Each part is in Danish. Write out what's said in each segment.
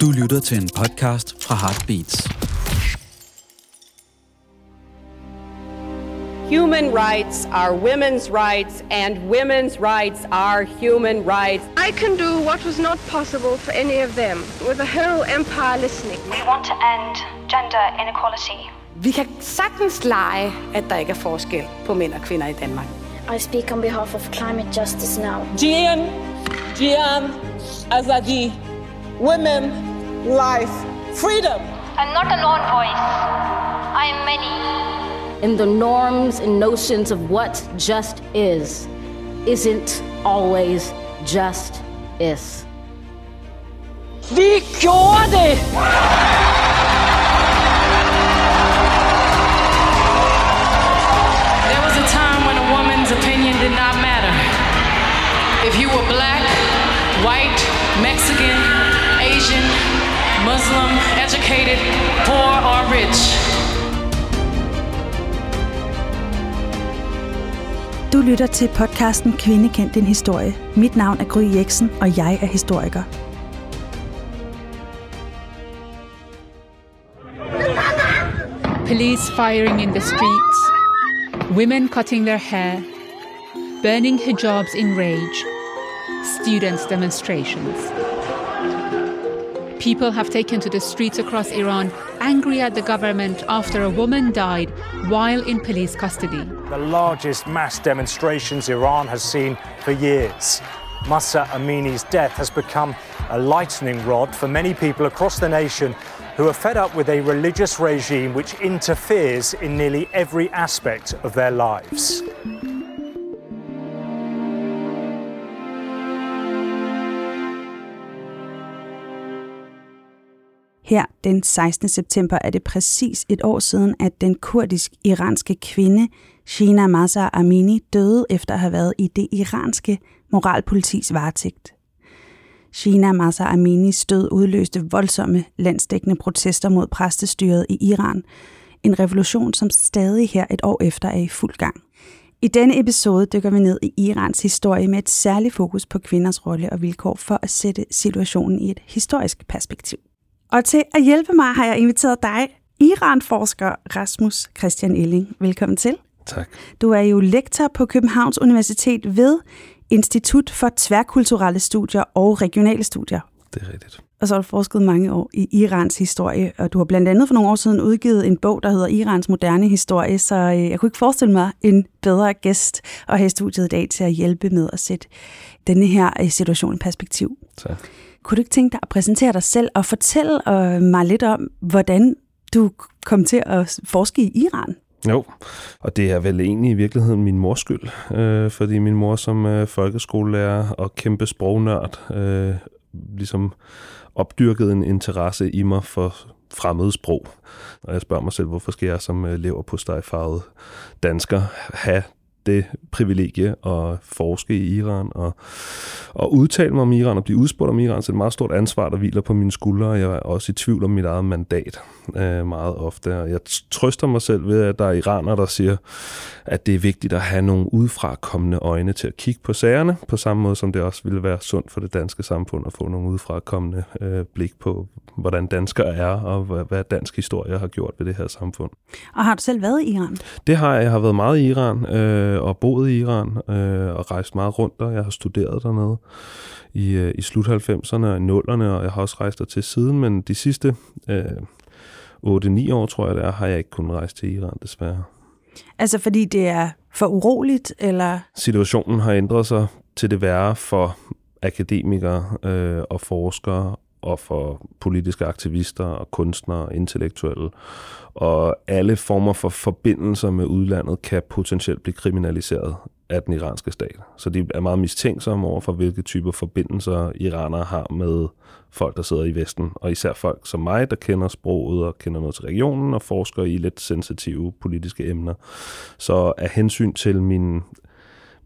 Du lytter til en podcast fra Heartbeats. Human rights are women's rights, and women's rights are human rights. I can do what was not possible for any of them, with the whole empire listening. We want to end gender inequality. Vi kan sagtens lege, at der ikke er forskel på mænd og kvinder i Danmark. I speak on behalf of climate justice now. Gian, Gian, Azadi, women, life, freedom. I'm not a lone voice. I am many. And the norms and notions of what just is isn't always just is. Vi gjorde det! Muslim, educated, poor, or rich. Du lytter til podcasten Kvinde kendt din historie. Mit navn er Gry Jeksen, og jeg er historiker. Police firing in the streets, women cutting their hair, burning hijabs in rage, students' demonstrations. People have taken to the streets across Iran angry at the government after a woman died while in police custody. The largest mass demonstrations Iran has seen for years. Massa Amini's death has become a lightning rod for many people across the nation who are fed up with a religious regime which interferes in nearly every aspect of their lives. Her den 16. september er det præcis et år siden, at den kurdisk-iranske kvinde Shina Masa Amini døde efter at have været i det iranske moralpolitis varetægt. Shina Masa Aminis død udløste voldsomme landsdækkende protester mod præstestyret i Iran. En revolution, som stadig her et år efter er i fuld gang. I denne episode dykker vi ned i Irans historie med et særligt fokus på kvinders rolle og vilkår for at sætte situationen i et historisk perspektiv. Og til at hjælpe mig har jeg inviteret dig, Iran-forsker Rasmus Christian Elling. Velkommen til. Tak. Du er jo lektor på Københavns Universitet ved Institut for Tværkulturelle Studier og Regionale Studier. Det er rigtigt. Og så har du forsket mange år i Irans historie, og du har blandt andet for nogle år siden udgivet en bog, der hedder Irans moderne historie, så øh, jeg kunne ikke forestille mig en bedre gæst at have studiet i dag til at hjælpe med at sætte denne her øh, situation i perspektiv. Tak. Kunne du ikke tænke dig at præsentere dig selv og fortælle øh, mig lidt om, hvordan du kom til at forske i Iran? Jo, og det er vel egentlig i virkeligheden min mors skyld, øh, fordi min mor som øh, folkeskolelærer og kæmpe sprognørd øh, ligesom opdyrkede en interesse i mig for fremmede sprog. Og jeg spørger mig selv, hvorfor skal jeg som øh, lever på stegfarvet dansker have det privilegie at forske i Iran og, og udtale mig om Iran og blive udspurgt om Iran, så det er et meget stort ansvar, der hviler på mine skuldre, og jeg er også i tvivl om mit eget mandat øh, meget ofte. Og jeg trøster mig selv ved, at der er iranere, der siger, at det er vigtigt at have nogle udefrakommende øjne til at kigge på sagerne, på samme måde som det også ville være sundt for det danske samfund at få nogle udefrakommende øh, blik på, hvordan danskere er, og hvad, hvad dansk historie har gjort ved det her samfund. Og har du selv været i Iran? Det har jeg. Jeg har været meget i Iran, øh, og boet i Iran, øh, og rejst meget rundt der. Jeg har studeret dernede i, øh, i slut 90'erne og 0'erne, og jeg har også rejst der til siden, men de sidste øh, 8-9 år, tror jeg det er, har jeg ikke kunnet rejse til Iran, desværre. Altså fordi det er for uroligt, eller? Situationen har ændret sig til det værre for akademikere øh, og forskere og for politiske aktivister og kunstnere og intellektuelle. Og alle former for forbindelser med udlandet kan potentielt blive kriminaliseret af den iranske stat. Så de er meget mistænksomme over for, hvilke typer forbindelser iranere har med folk, der sidder i Vesten. Og især folk som mig, der kender sproget og kender noget til regionen og forsker i lidt sensitive politiske emner. Så af hensyn til min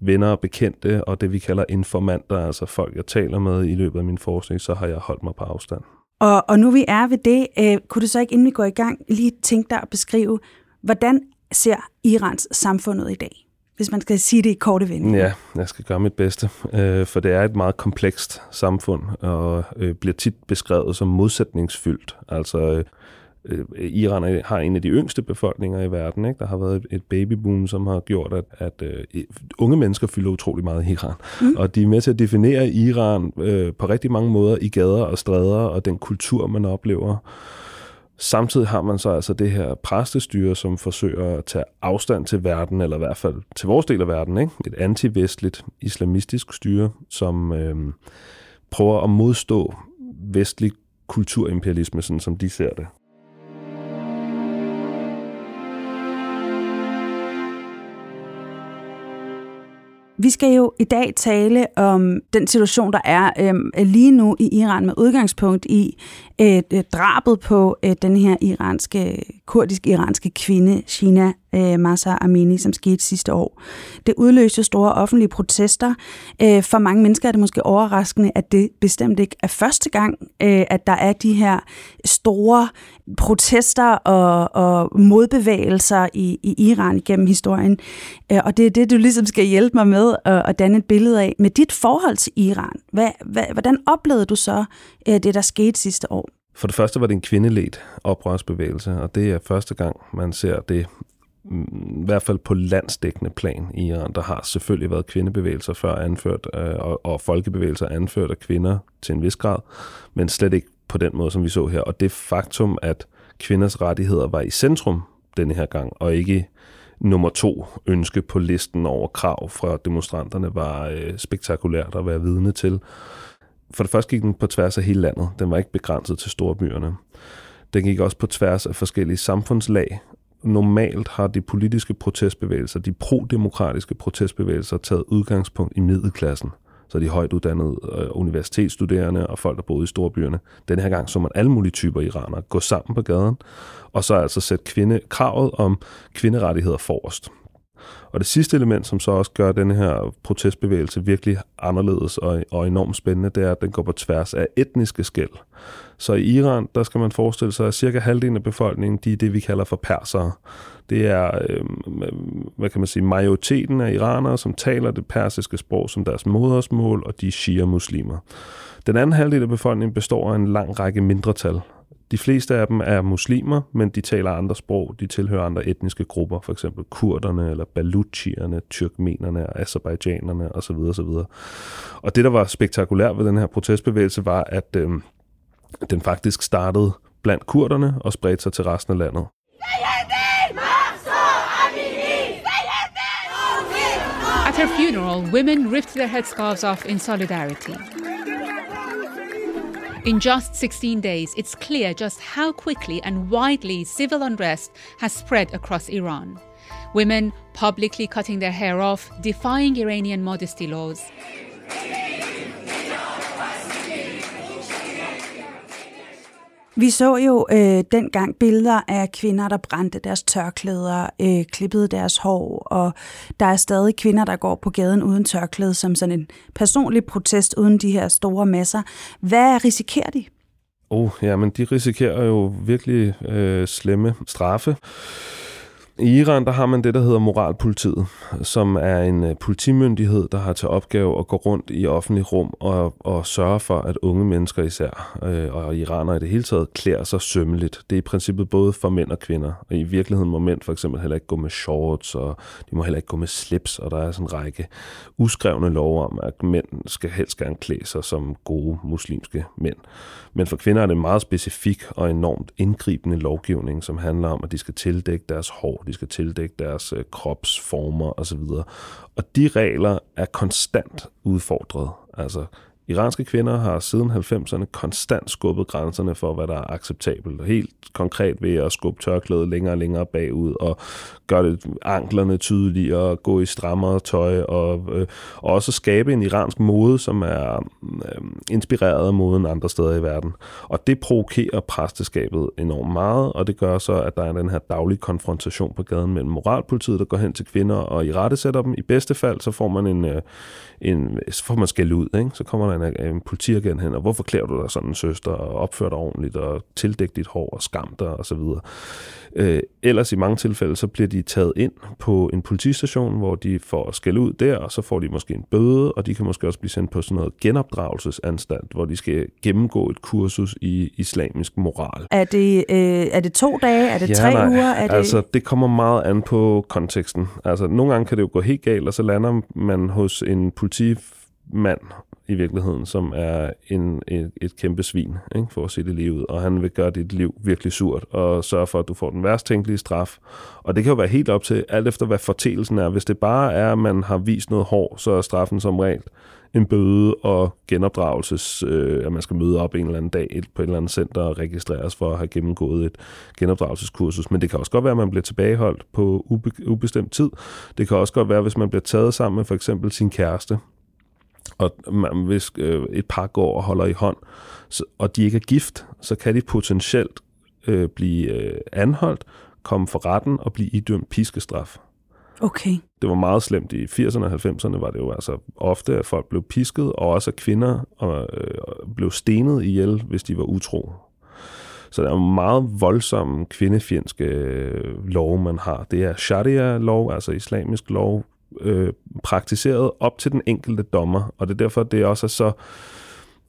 venner og bekendte og det, vi kalder informanter, altså folk, jeg taler med i løbet af min forskning, så har jeg holdt mig på afstand. Og, og nu vi er ved det, øh, kunne du så ikke, inden vi går i gang, lige tænke dig at beskrive, hvordan ser Irans samfund ud i dag? hvis man skal sige det i korte vendinger. Ja, jeg skal gøre mit bedste, øh, for det er et meget komplekst samfund, og øh, bliver tit beskrevet som modsætningsfyldt. Altså, øh, øh, Iran har en af de yngste befolkninger i verden. Ikke? Der har været et babyboom, som har gjort, at, at øh, unge mennesker fylder utrolig meget i Iran. Mm. Og de er med til at definere Iran øh, på rigtig mange måder i gader og stræder, og den kultur, man oplever. Samtidig har man så altså det her præstestyre, som forsøger at tage afstand til verden, eller i hvert fald til vores del af verden. Ikke? Et antivestligt islamistisk styre, som øh, prøver at modstå vestlig kulturimperialisme, sådan som de ser det. Vi skal jo i dag tale om den situation, der er øh, lige nu i Iran med udgangspunkt i øh, øh, drabet på øh, den her iranske, kurdisk-iranske kvinde, Shina øh, Masa Amini, som skete sidste år. Det udløste store offentlige protester. Øh, for mange mennesker er det måske overraskende, at det bestemt ikke er første gang, øh, at der er de her store protester og, og modbevægelser i, i Iran gennem historien. Øh, og det er det, du ligesom skal hjælpe mig med at, at danne et billede af. Med dit forhold til Iran, hvad, hvad, hvordan oplevede du så øh, det, der skete sidste år? For det første var det en kvindeledt oprørsbevægelse, og det er første gang, man ser det mm, i hvert fald på landsdækkende plan i Iran. Der har selvfølgelig været kvindebevægelser før anført, øh, og, og folkebevægelser anført af kvinder til en vis grad, men slet ikke på den måde, som vi så her. Og det faktum, at kvinders rettigheder var i centrum denne her gang, og ikke nummer to ønske på listen over krav fra demonstranterne, var øh, spektakulært at være vidne til. For det første gik den på tværs af hele landet. Den var ikke begrænset til storbyerne. Den gik også på tværs af forskellige samfundslag normalt har de politiske protestbevægelser, de prodemokratiske protestbevægelser, taget udgangspunkt i middelklassen. Så de højt uddannede øh, universitetsstuderende og folk, der boede i storbyerne. Den her gang så man alle mulige typer iranere gå sammen på gaden, og så altså sætte kvinde, kravet om kvinderettigheder forrest. Og det sidste element, som så også gør den her protestbevægelse virkelig anderledes og, og enormt spændende, det er, at den går på tværs af etniske skæld. Så i Iran, der skal man forestille sig, at cirka halvdelen af befolkningen, de er det, vi kalder for persere. Det er, øh, hvad kan man sige, majoriteten af iranere, som taler det persiske sprog som deres modersmål, og de er shia-muslimer. Den anden halvdel af befolkningen består af en lang række mindretal, de fleste af dem er muslimer, men de taler andre sprog. De tilhører andre etniske grupper, for eksempel kurderne, eller baluchierne, tyrkmenerne og azerbaijanerne osv. osv. Og det, der var spektakulært ved den her protestbevægelse, var, at øh, den faktisk startede blandt kurderne og spredte sig til resten af landet. At her funeral, women ripped their headscarves off in solidarity. In just 16 days, it's clear just how quickly and widely civil unrest has spread across Iran. Women publicly cutting their hair off, defying Iranian modesty laws. Vi så jo øh, dengang billeder af kvinder, der brændte deres tørklæder, øh, klippede deres hår, og der er stadig kvinder, der går på gaden uden tørklæde, som sådan en personlig protest uden de her store masser. Hvad risikerer de? Uh, oh, ja, men de risikerer jo virkelig øh, slemme straffe. I Iran der har man det, der hedder moralpolitiet, som er en øh, politimyndighed, der har til opgave at gå rundt i offentlig rum og, og sørge for, at unge mennesker især, øh, og iranere i det hele taget, klæder sig sømmeligt. Det er i princippet både for mænd og kvinder. Og i virkeligheden må mænd for eksempel heller ikke gå med shorts, og de må heller ikke gå med slips, og der er sådan en række uskrevne lov om, at mænd skal helst gerne klæde sig som gode muslimske mænd. Men for kvinder er det meget specifik og enormt indgribende lovgivning, som handler om, at de skal tildække deres hår, de skal tildække deres øh, kropsformer osv. Og de regler er konstant udfordret. Altså, Iranske kvinder har siden 90'erne konstant skubbet grænserne for, hvad der er acceptabelt. Helt konkret ved at skubbe tørklædet længere og længere bagud og gøre det anklerne tydeligere, og gå i strammere tøj og, øh, og også skabe en iransk mode, som er øh, inspireret af moden andre steder i verden. Og det provokerer præsteskabet enormt meget, og det gør så, at der er den her daglige konfrontation på gaden mellem moralpolitiet, der går hen til kvinder og i rette sætter dem. I bedste fald, så får man en, øh, en så får man skæld ud, ikke? så kommer der man er en politiagent hen, og hvorfor klæder du dig sådan en søster, og opfører dig ordentligt, og tildæk dit hår, og skam dig, og så videre. Øh, ellers i mange tilfælde, så bliver de taget ind på en politistation, hvor de får skæld ud der, og så får de måske en bøde, og de kan måske også blive sendt på sådan noget genopdragelsesanstalt, hvor de skal gennemgå et kursus i islamisk moral. Er det, øh, er det to dage? Er det ja, tre nej. uger? Er det... Altså, det kommer meget an på konteksten. Altså, nogle gange kan det jo gå helt galt, og så lander man hos en politimand i virkeligheden, som er en, et, et kæmpe svin, ikke, for at se det lige ud. Og han vil gøre dit liv virkelig surt, og sørge for, at du får den værst tænkelige straf. Og det kan jo være helt op til, alt efter hvad fortelsen er. Hvis det bare er, at man har vist noget hår, så er straffen som regel en bøde og genopdragelses, øh, at man skal møde op en eller anden dag på et eller andet center og registreres for at have gennemgået et genopdragelseskursus. Men det kan også godt være, at man bliver tilbageholdt på ube- ubestemt tid. Det kan også godt være, hvis man bliver taget sammen med for eksempel sin kæreste, og man, hvis øh, et par går og holder i hånd, så, og de ikke er gift, så kan de potentielt øh, blive øh, anholdt, komme for retten og blive idømt piskestraf. Okay. Det var meget slemt. I 80'erne og 90'erne var det jo altså ofte, at folk blev pisket, og også at kvinder og, øh, blev stenet ihjel, hvis de var utro. Så der er meget voldsomme kvindefjendske øh, lov, man har. Det er sharia-lov, altså islamisk lov, øh, praktiseret op til den enkelte dommer, og det er derfor, det også er så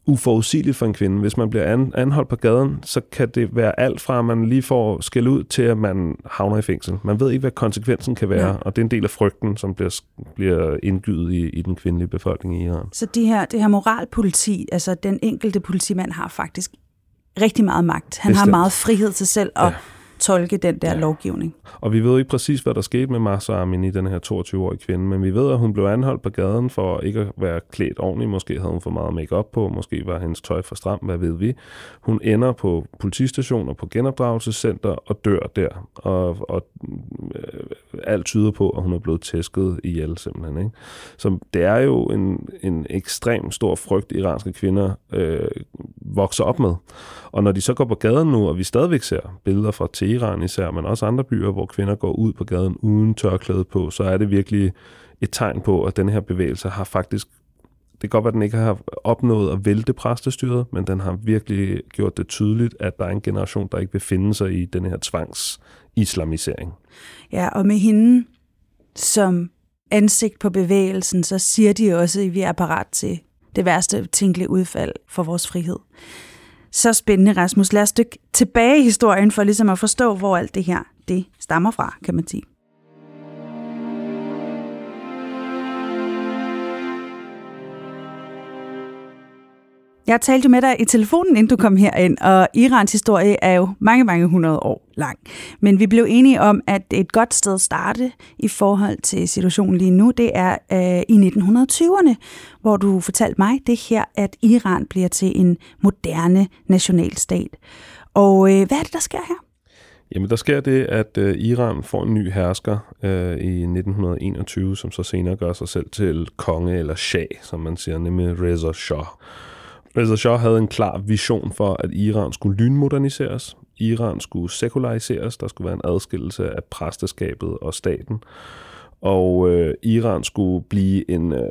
uforudsigeligt for en kvinde. Hvis man bliver an, anholdt på gaden, så kan det være alt fra, at man lige får skæld ud, til at man havner i fængsel. Man ved ikke, hvad konsekvensen kan være, ja. og det er en del af frygten, som bliver, bliver indgydet i, i den kvindelige befolkning i Iran. Så de her, det her moralpoliti, altså den enkelte politimand har faktisk rigtig meget magt. Han Bestemt. har meget frihed til selv at ja tolke den der ja. lovgivning. Og vi ved ikke præcis, hvad der skete med Masa Amini, den her 22-årige kvinde, men vi ved, at hun blev anholdt på gaden for ikke at være klædt ordentligt. Måske havde hun for meget makeup på, måske var hendes tøj for stramt, hvad ved vi. Hun ender på politistationer, på genopdragelsescenter og dør der. Og, og øh, alt tyder på, at hun er blevet tæsket ihjel simpelthen. Ikke? Så det er jo en, en ekstrem stor frygt, iranske kvinder øh, vokser op med. Og når de så går på gaden nu, og vi stadigvæk ser billeder fra Teheran især, men også andre byer, hvor kvinder går ud på gaden uden tørklæde på, så er det virkelig et tegn på, at den her bevægelse har faktisk det kan godt være, at den ikke har opnået at vælte præstestyret, men den har virkelig gjort det tydeligt, at der er en generation, der ikke vil finde sig i den her tvangsislamisering. Ja, og med hende som ansigt på bevægelsen, så siger de også, at vi er parat til det værste tænkelige udfald for vores frihed. Så spændende, Rasmus. Lad os dykke tilbage i historien for ligesom at forstå, hvor alt det her det stammer fra, kan man sige. Jeg talte jo med dig i telefonen, inden du kom herind, og Irans historie er jo mange, mange hundrede år lang. Men vi blev enige om, at et godt sted at starte i forhold til situationen lige nu, det er øh, i 1920'erne, hvor du fortalte mig det her, at Iran bliver til en moderne nationalstat. Og øh, hvad er det, der sker her? Jamen, der sker det, at øh, Iran får en ny hersker øh, i 1921, som så senere gør sig selv til konge eller shah, som man siger, nemlig Reza Shah. Reza Shah havde en klar vision for, at Iran skulle lynmoderniseres. Iran skulle sekulariseres. Der skulle være en adskillelse af præsteskabet og staten. Og øh, Iran skulle blive en, øh,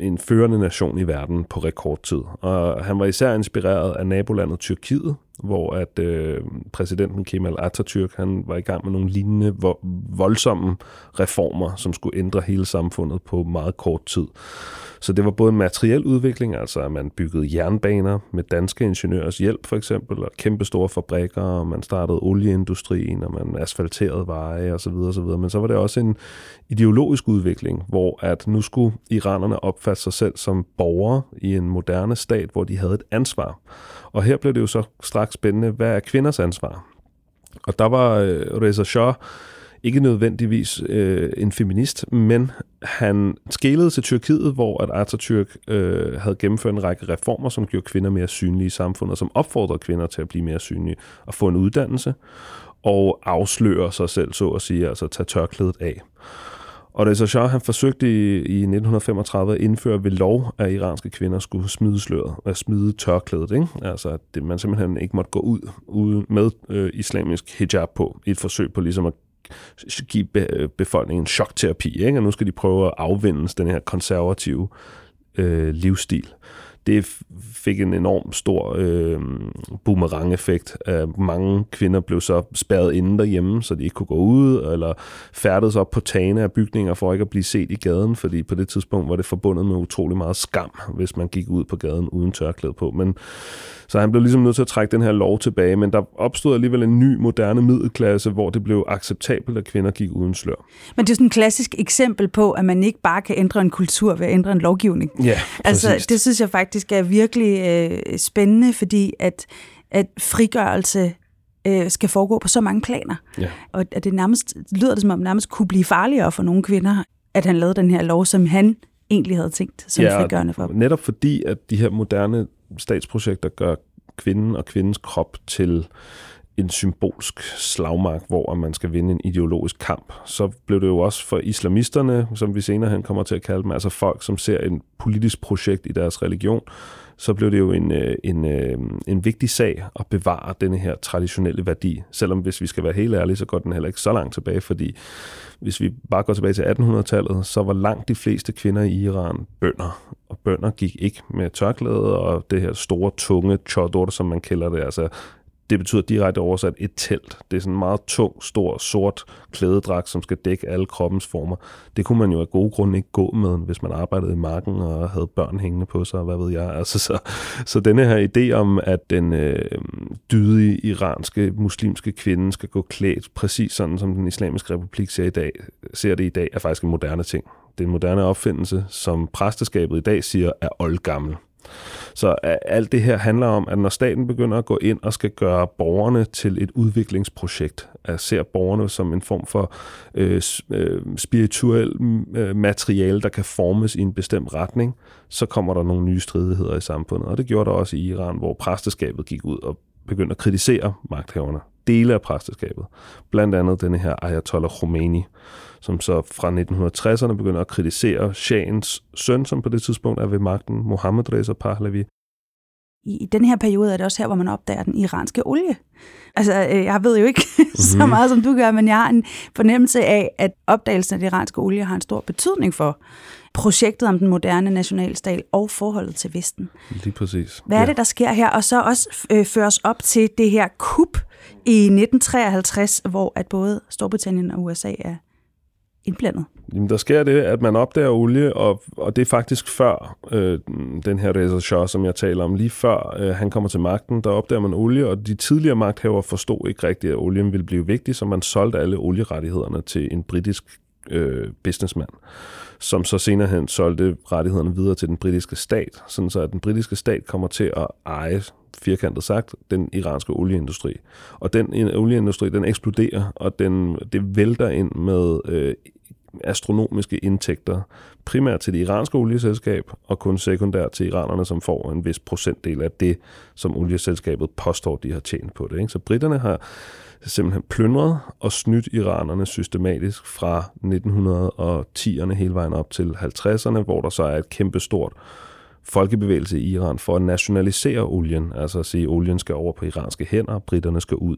en førende nation i verden på rekordtid. Og han var især inspireret af nabolandet Tyrkiet, hvor at øh, præsidenten Kemal Atatürk han var i gang med nogle lignende vo- voldsomme reformer, som skulle ændre hele samfundet på meget kort tid. Så det var både en materiel udvikling, altså at man byggede jernbaner med danske ingeniørers hjælp for eksempel, og kæmpe store fabrikker, og man startede olieindustrien, og man asfalterede veje osv. osv. Men så var det også en ideologisk udvikling, hvor at nu skulle iranerne opfatte sig selv som borgere i en moderne stat, hvor de havde et ansvar. Og her blev det jo så straks spændende, hvad er kvinders ansvar? Og der var øh, Reza Shah ikke nødvendigvis øh, en feminist, men han skælede til Tyrkiet, hvor at Atatürk øh, havde gennemført en række reformer, som gjorde kvinder mere synlige i samfundet, som opfordrede kvinder til at blive mere synlige og få en uddannelse og afsløre sig selv, så at sige, altså tage tørklædet af. Og Reza Shah, han forsøgte i, i 1935 at indføre ved lov, at iranske kvinder skulle smide sløret, at smide tørklædet. Ikke? Altså, at det, man simpelthen ikke måtte gå ud, ud med øh, islamisk hijab på, i et forsøg på ligesom at give øh, befolkningen chokterapi, ikke? og nu skal de prøve at afvinde den her konservative øh, livsstil det fik en enorm stor øh, boomerang-effekt. Mange kvinder blev så spærret inde derhjemme, så de ikke kunne gå ud, eller færdedes op på tagene af bygninger for ikke at blive set i gaden, fordi på det tidspunkt var det forbundet med utrolig meget skam, hvis man gik ud på gaden uden tørklæde på. Men så han blev ligesom nødt til at trække den her lov tilbage, men der opstod alligevel en ny, moderne middelklasse, hvor det blev acceptabelt, at kvinder gik uden slør. Men det er sådan et klassisk eksempel på, at man ikke bare kan ændre en kultur ved at ændre en lovgivning. Ja, præcis. Altså, det synes jeg faktisk er virkelig øh, spændende, fordi at, at frigørelse øh, skal foregå på så mange planer. Ja. Og at det nærmest, lyder det som om det nærmest kunne blive farligere for nogle kvinder, at han lavede den her lov, som han egentlig havde tænkt som ja, frigørende for dem. netop fordi, at de her moderne statsprojekter gør kvinden og kvindens krop til en symbolsk slagmark, hvor man skal vinde en ideologisk kamp. Så blev det jo også for islamisterne, som vi senere hen kommer til at kalde dem, altså folk, som ser en politisk projekt i deres religion, så blev det jo en, øh, en, øh, en vigtig sag at bevare denne her traditionelle værdi. Selvom hvis vi skal være helt ærlige, så går den heller ikke så langt tilbage, fordi hvis vi bare går tilbage til 1800-tallet, så var langt de fleste kvinder i Iran bønder. Og bønder gik ikke med tørklæde og det her store, tunge chador, som man kalder det, altså det betyder direkte oversat et telt. Det er sådan en meget tung, stor, sort klædedragt, som skal dække alle kroppens former. Det kunne man jo af gode grunde ikke gå med, hvis man arbejdede i marken og havde børn hængende på sig, hvad ved jeg. Altså, så, så denne her idé om, at den øh, dydige iranske muslimske kvinde skal gå klædt præcis sådan, som den islamiske republik ser, i dag, ser det i dag, er faktisk en moderne ting. Det er en moderne opfindelse, som præsteskabet i dag siger er oldgammel. Så alt det her handler om, at når staten begynder at gå ind og skal gøre borgerne til et udviklingsprojekt, at ser borgerne som en form for øh, øh, spirituel øh, materiale, der kan formes i en bestemt retning, så kommer der nogle nye stridigheder i samfundet. Og det gjorde der også i Iran, hvor præsteskabet gik ud og begyndte at kritisere magthaverne. Dele af præsteskabet. Blandt andet denne her Ayatollah Khomeini, som så fra 1960'erne begynder at kritisere Shahens søn, som på det tidspunkt er ved magten, Mohammed Reza Pahlavi. I den her periode er det også her, hvor man opdager den iranske olie. Altså, øh, jeg ved jo ikke mm-hmm. så mhm. meget, som du gør, men jeg har en fornemmelse af, at opdagelsen af den iranske olie har en stor betydning for projektet om den moderne nationalstat og forholdet til Vesten. Lige præcis. Hvad er det, der sker her? Og så også øh, føres op til det her kup i 1953, hvor at både Storbritannien og USA er indblandet? Jamen, der sker det, at man opdager olie, og, og det er faktisk før øh, den her Reza Shah, som jeg taler om, lige før øh, han kommer til magten, der opdager man olie, og de tidligere magthavere forstod ikke rigtigt, at olien ville blive vigtig, så man solgte alle olierettighederne til en britisk øh, businessman, som så senere hen solgte rettighederne videre til den britiske stat, sådan så at den britiske stat kommer til at eje firkantet sagt, den iranske olieindustri. Og den olieindustri, den eksploderer, og den, det vælter ind med øh, astronomiske indtægter, primært til det iranske olieselskab, og kun sekundært til iranerne, som får en vis procentdel af det, som olieselskabet påstår, de har tjent på det. Ikke? Så britterne har simpelthen plyndret og snydt iranerne systematisk fra 1910'erne hele vejen op til 50'erne, hvor der så er et kæmpe stort folkebevægelse i Iran for at nationalisere olien, altså at sige, at olien skal over på iranske hænder, britterne skal ud.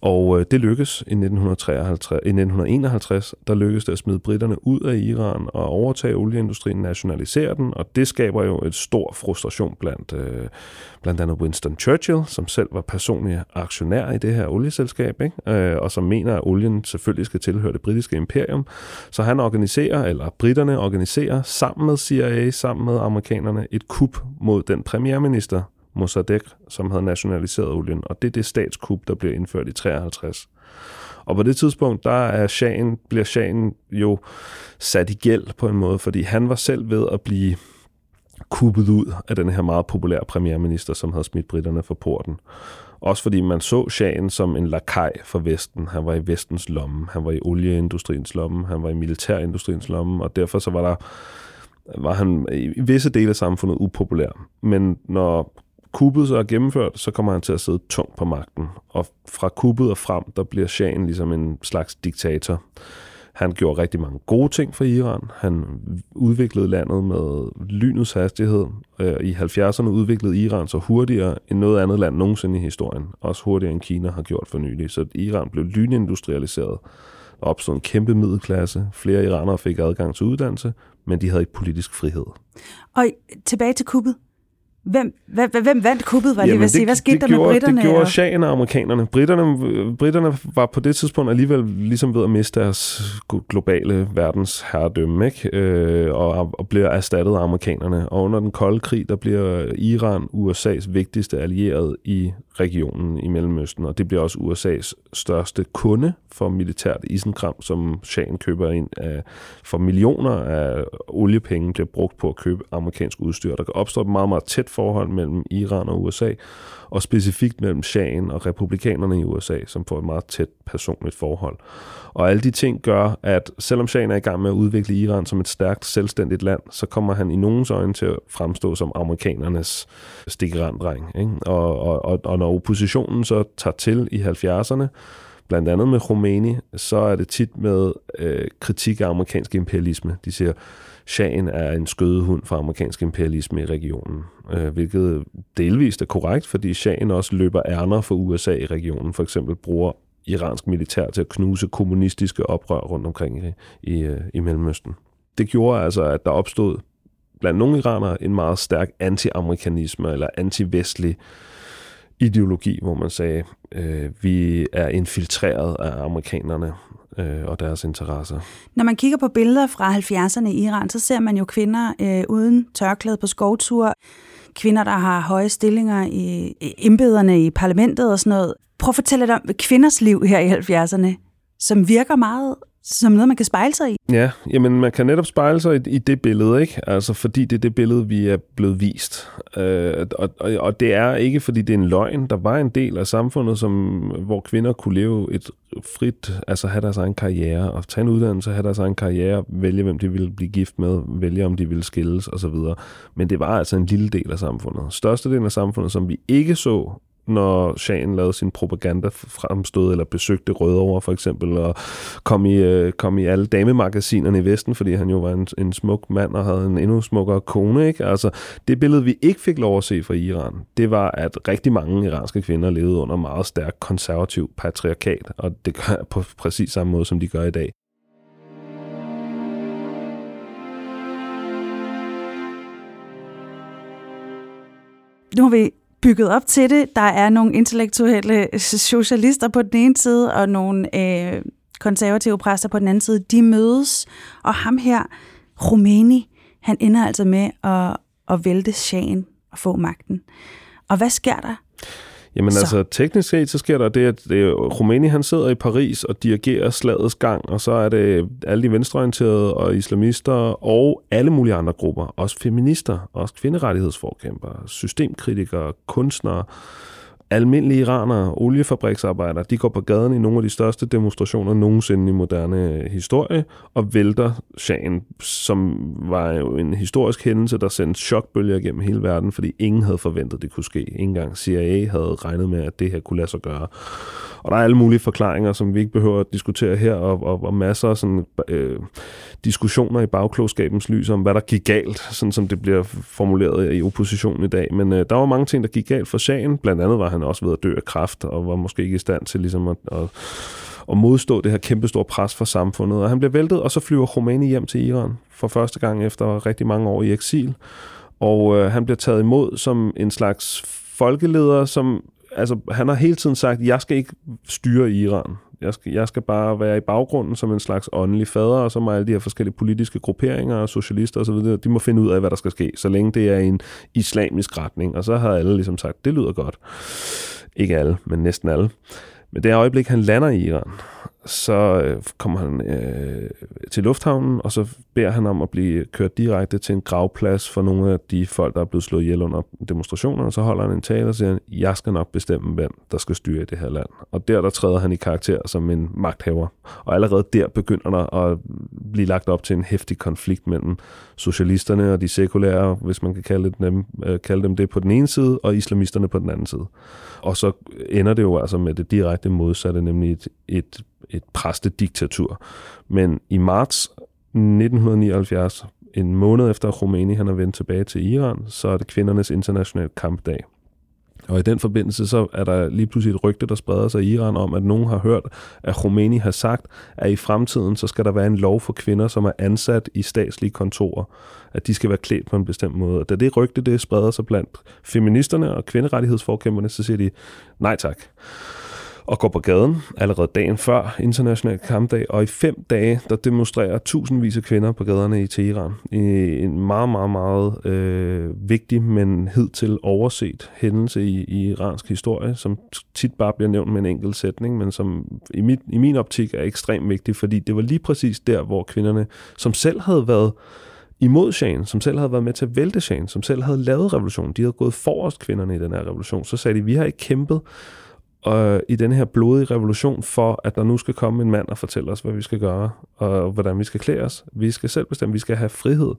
Og øh, det lykkedes i 1953, i 1951, der lykkedes det at smide britterne ud af Iran og overtage olieindustrien, nationalisere den, og det skaber jo et stor frustration blandt øh, blandt andet Winston Churchill, som selv var personlig aktionær i det her olieselskab, ikke? Øh, og som mener, at olien selvfølgelig skal tilhøre det britiske imperium. Så han organiserer, eller britterne organiserer, sammen med CIA, sammen med amerikanerne, et kup mod den premierminister, Mossadegh, som havde nationaliseret olien, og det er det statskup, der bliver indført i 53. Og på det tidspunkt, der er Shahen, bliver Shahen jo sat i gæld på en måde, fordi han var selv ved at blive kuppet ud af den her meget populære premierminister, som havde smidt britterne for porten. Også fordi man så Shahen som en lakaj for Vesten. Han var i Vestens lomme, han var i olieindustriens lomme, han var i militærindustriens lomme, og derfor så var der var han i visse dele af samfundet upopulær. Men når kuppet så er gennemført, så kommer han til at sidde tungt på magten. Og fra kuppet og frem, der bliver Shahen ligesom en slags diktator. Han gjorde rigtig mange gode ting for Iran. Han udviklede landet med lynets hastighed. Øh, I 70'erne udviklede Iran så hurtigere end noget andet land nogensinde i historien. Også hurtigere end Kina har gjort for nylig. Så Iran blev lynindustrialiseret. Der opstod en kæmpe middelklasse. Flere iranere fik adgang til uddannelse, men de havde ikke politisk frihed. Og tilbage til kuppet. Hvem, hvem, hvem vandt kuppet, var ved at sige? Hvad skete det der gjorde, med britterne? Det gjorde og... shahen og amerikanerne. Britterne, britterne var på det tidspunkt alligevel ligesom ved at miste deres globale verdens herredømme, ikke? Øh, og, og bliver erstattet af amerikanerne. Og under den kolde krig, der bliver Iran USA's vigtigste allierede i regionen i Mellemøsten, og det bliver også USA's største kunde for militært isenkram, som shahen køber ind af, for millioner af oliepenge bliver brugt på at købe amerikansk udstyr. Der kan opstå et meget, meget tæt forhold mellem Iran og USA, og specifikt mellem shahen og republikanerne i USA, som får et meget tæt personligt forhold. Og alle de ting gør, at selvom shahen er i gang med at udvikle Iran som et stærkt, selvstændigt land, så kommer han i nogens øjne til at fremstå som amerikanernes stikkerandreng. Ikke? Og, og, og, og når oppositionen så tager til i 70'erne, blandt andet med Khomeini, så er det tit med øh, kritik af amerikansk imperialisme. De siger, Shahen er en skødehund for amerikansk imperialisme i regionen, øh, hvilket delvist er korrekt, fordi Shahen også løber ærner for USA i regionen. For eksempel bruger iransk militær til at knuse kommunistiske oprør rundt omkring i, i, øh, i Mellemøsten. Det gjorde altså, at der opstod blandt nogle iranere en meget stærk anti-amerikanisme eller anti-vestlig ideologi, hvor man sagde, øh, vi er infiltreret af amerikanerne øh, og deres interesser. Når man kigger på billeder fra 70'erne i Iran, så ser man jo kvinder øh, uden tørklæde på skovtur, kvinder, der har høje stillinger i, embederne i parlamentet og sådan noget. Prøv at fortælle lidt om kvinders liv her i 70'erne, som virker meget som noget, man kan spejle sig i. Ja, jamen man kan netop spejle sig i, i det billede, ikke? Altså fordi det er det billede, vi er blevet vist. Øh, og, og, og det er ikke, fordi det er en løgn. Der var en del af samfundet, som, hvor kvinder kunne leve et frit, altså have deres egen karriere, og tage en uddannelse, have deres egen karriere, vælge, hvem de ville blive gift med, vælge, om de ville skilles osv. Men det var altså en lille del af samfundet. Størstedelen af samfundet, som vi ikke så når Shahen lavede sin propaganda fremstod, eller besøgte Rødovre for eksempel, og kom i, øh, kom i alle damemagasinerne i Vesten, fordi han jo var en, en smuk mand og havde en endnu smukkere kone. Ikke? Altså, det billede, vi ikke fik lov at se fra Iran, det var, at rigtig mange iranske kvinder levede under meget stærk konservativ patriarkat, og det gør på præcis samme måde, som de gør i dag. Nu har vi bygget op til det. Der er nogle intellektuelle øh, socialister på den ene side, og nogle øh, konservative præster på den anden side. De mødes, og ham her, Rumæni, han ender altså med at, at vælte Shahen og få magten. Og hvad sker der? Jamen så. altså, teknisk set, så sker der det, at det, Rumæni han sidder i Paris og dirigerer slagets gang, og så er det alle de venstreorienterede og islamister og alle mulige andre grupper, også feminister, også kvinderettighedsforkæmpere, systemkritikere, kunstnere, almindelige iranere, oliefabriksarbejdere, de går på gaden i nogle af de største demonstrationer nogensinde i moderne historie, og vælter Shahen, som var jo en historisk hændelse, der sendte chokbølger gennem hele verden, fordi ingen havde forventet, det kunne ske. Ingen engang CIA havde regnet med, at det her kunne lade sig gøre. Og der er alle mulige forklaringer, som vi ikke behøver at diskutere her, og, og, og masser af sådan, øh, diskussioner i bagklogskabens lys om, hvad der gik galt, sådan som det bliver formuleret i oppositionen i dag. Men øh, der var mange ting, der gik galt for sagen. Blandt andet var han også ved at dø af kræft, og var måske ikke i stand til ligesom at, at, at modstå det her kæmpestore pres fra samfundet. Og han bliver væltet, og så flyver Khomeini hjem til Iran for første gang efter rigtig mange år i eksil. Og øh, han bliver taget imod som en slags folkeleder, som altså, han har hele tiden sagt, jeg skal ikke styre Iran. Jeg skal, jeg skal bare være i baggrunden som en slags åndelig fader, og så må alle de her forskellige politiske grupperinger og socialister osv., de må finde ud af, hvad der skal ske, så længe det er en islamisk retning. Og så har alle ligesom sagt, det lyder godt. Ikke alle, men næsten alle. Men det øjeblik, han lander i Iran, så øh, kommer han øh, til lufthavnen, og så beder han om at blive kørt direkte til en gravplads for nogle af de folk, der er blevet slået ihjel under demonstrationerne. Så holder han en tale og siger, jeg skal nok bestemme, hvem der skal styre i det her land. Og der, der træder han i karakter som en magthaver. Og allerede der begynder der at blive lagt op til en hæftig konflikt mellem socialisterne og de sekulære, hvis man kan kalde dem, øh, kalde dem det på den ene side, og islamisterne på den anden side. Og så ender det jo altså med det direkte modsatte, nemlig et, et, et præstediktatur. Men i marts 1979, en måned efter Khomeini han er vendt tilbage til Iran, så er det kvindernes internationale kampdag. Og i den forbindelse så er der lige pludselig et rygte, der spreder sig i Iran om, at nogen har hørt, at Khomeini har sagt, at i fremtiden så skal der være en lov for kvinder, som er ansat i statslige kontorer, at de skal være klædt på en bestemt måde. Og da det rygte det spreder sig blandt feministerne og kvinderettighedsforkæmperne, så siger de nej tak og går på gaden allerede dagen før International Kampdag, og i fem dage, der demonstrerer tusindvis af kvinder på gaderne i Teheran. I en meget, meget, meget øh, vigtig, men hidtil overset hændelse i, i iransk historie, som tit bare bliver nævnt med en enkelt sætning, men som i, mit, i min optik er ekstremt vigtig, fordi det var lige præcis der, hvor kvinderne, som selv havde været imod Shahen, som selv havde været med til at vælte Shahen, som selv havde lavet revolutionen. De havde gået forrest kvinderne i den her revolution. Så sagde de, vi har ikke kæmpet og i den her blodige revolution for, at der nu skal komme en mand og fortælle os, hvad vi skal gøre, og hvordan vi skal klæde os. Vi skal selv bestemme, vi skal have frihed.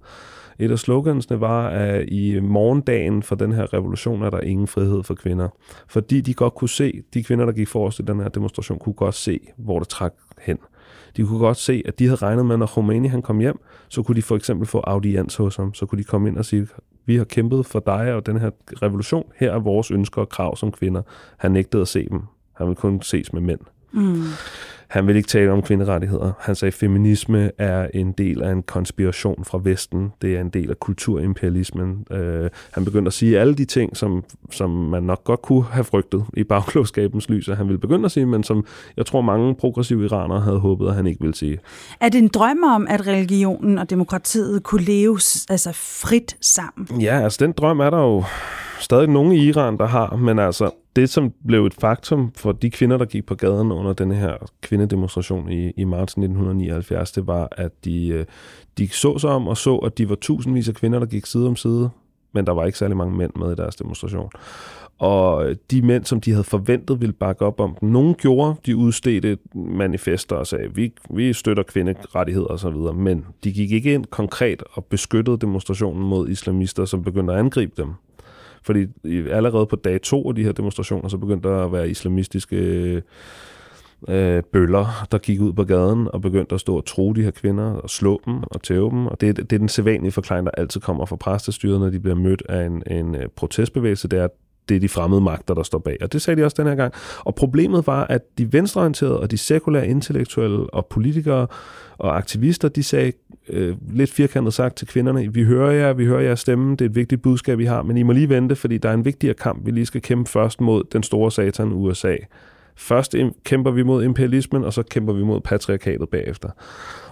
Et af slogansene var, at i morgendagen for den her revolution er der ingen frihed for kvinder. Fordi de godt kunne se, de kvinder, der gik forrest i den her demonstration, kunne godt se, hvor det trak hen. De kunne godt se, at de havde regnet med, at når Khomeini han kom hjem, så kunne de for eksempel få audiens hos ham. Så kunne de komme ind og sige, vi har kæmpet for dig og den her revolution. Her er vores ønsker og krav som kvinder. Han nægtede at se dem. Han ville kun ses med mænd. Mm. Han vil ikke tale om kvinderettigheder. Han sagde, at feminisme er en del af en konspiration fra Vesten. Det er en del af kulturimperialismen. Øh, han begyndte at sige alle de ting, som, som man nok godt kunne have frygtet i bagklogskabens lys, at han ville begynde at sige, men som jeg tror mange progressive iranere havde håbet, at han ikke ville sige. Er det en drøm om, at religionen og demokratiet kunne leve altså frit sammen? Ja, altså den drøm er der jo stadig nogen i Iran, der har, men altså det, som blev et faktum for de kvinder, der gik på gaden under den her kvindedemonstration i, i marts 1979, det var, at de, øh, de så sig om og så, at de var tusindvis af kvinder, der gik side om side, men der var ikke særlig mange mænd med i deres demonstration. Og øh, de mænd, som de havde forventet ville bakke op om den, nogen gjorde, de udstedte manifester og sagde, vi, vi støtter kvinderettigheder osv., men de gik ikke ind konkret og beskyttede demonstrationen mod islamister, som begyndte at angribe dem. Fordi allerede på dag to af de her demonstrationer, så begyndte der at være islamistiske øh, øh, bøller, der gik ud på gaden og begyndte at stå og tro de her kvinder og slå dem og tæve dem. Og det, det er den sædvanlige forklaring, der altid kommer fra præstestyret, når de bliver mødt af en, en øh, protestbevægelse, det er, at det er de fremmede magter, der står bag. Og det sagde de også den her gang. Og problemet var, at de venstreorienterede og de sekulære intellektuelle og politikere og aktivister, de sagde øh, lidt firkantet sagt til kvinderne, vi hører jer, vi hører jeres stemme, det er et vigtigt budskab, vi har, men I må lige vente, fordi der er en vigtigere kamp, vi lige skal kæmpe først mod den store satan USA. Først kæmper vi mod imperialismen, og så kæmper vi mod patriarkatet bagefter.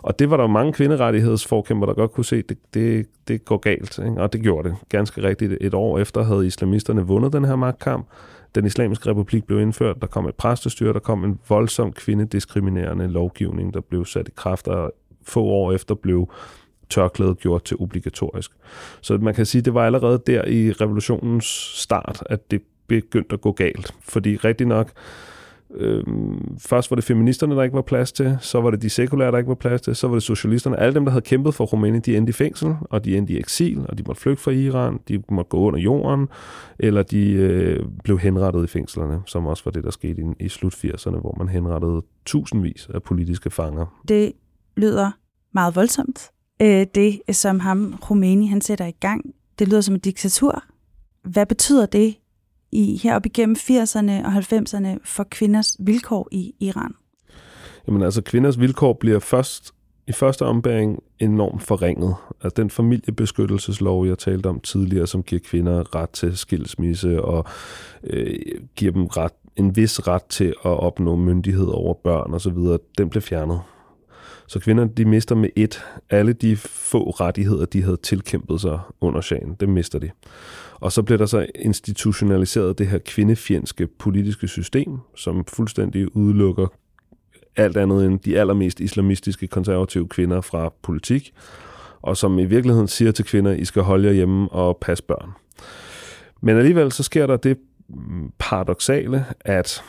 Og det var der mange kvinderettighedsforkæmper, der godt kunne se, det, det, det går galt. Ikke? Og det gjorde det ganske rigtigt. Et år efter havde islamisterne vundet den her magtkamp. Den islamiske republik blev indført, der kom et præstestyre, der kom en voldsom kvindediskriminerende lovgivning, der blev sat i kraft, og få år efter blev tørklædet gjort til obligatorisk. Så man kan sige, det var allerede der i revolutionens start, at det begyndte at gå galt. Fordi rigtig nok, Øhm, først var det feministerne, der ikke var plads til, så var det de sekulære, der ikke var plads til, så var det socialisterne. Alle dem, der havde kæmpet for Rumænien, de endte i fængsel, og de endte i eksil, og de måtte flygte fra Iran, de måtte gå under jorden, eller de øh, blev henrettet i fængslerne, som også var det, der skete i, i slut 80'erne, hvor man henrettede tusindvis af politiske fanger. Det lyder meget voldsomt. Øh, det, som ham, Rumæni, han sætter i gang, det lyder som et diktatur. Hvad betyder det i op igennem 80'erne og 90'erne for kvinders vilkår i Iran? Jamen altså, kvinders vilkår bliver først i første ombæring enormt forringet. Altså den familiebeskyttelseslov, jeg talte om tidligere, som giver kvinder ret til skilsmisse og øh, giver dem ret, en vis ret til at opnå myndighed over børn osv., den blev fjernet. Så kvinderne, de mister med et alle de få rettigheder, de havde tilkæmpet sig under shahen. Det mister de. Og så bliver der så institutionaliseret det her kvindefjendske politiske system, som fuldstændig udelukker alt andet end de allermest islamistiske konservative kvinder fra politik, og som i virkeligheden siger til kvinder, I skal holde jer hjemme og passe børn. Men alligevel så sker der det mm, paradoxale, at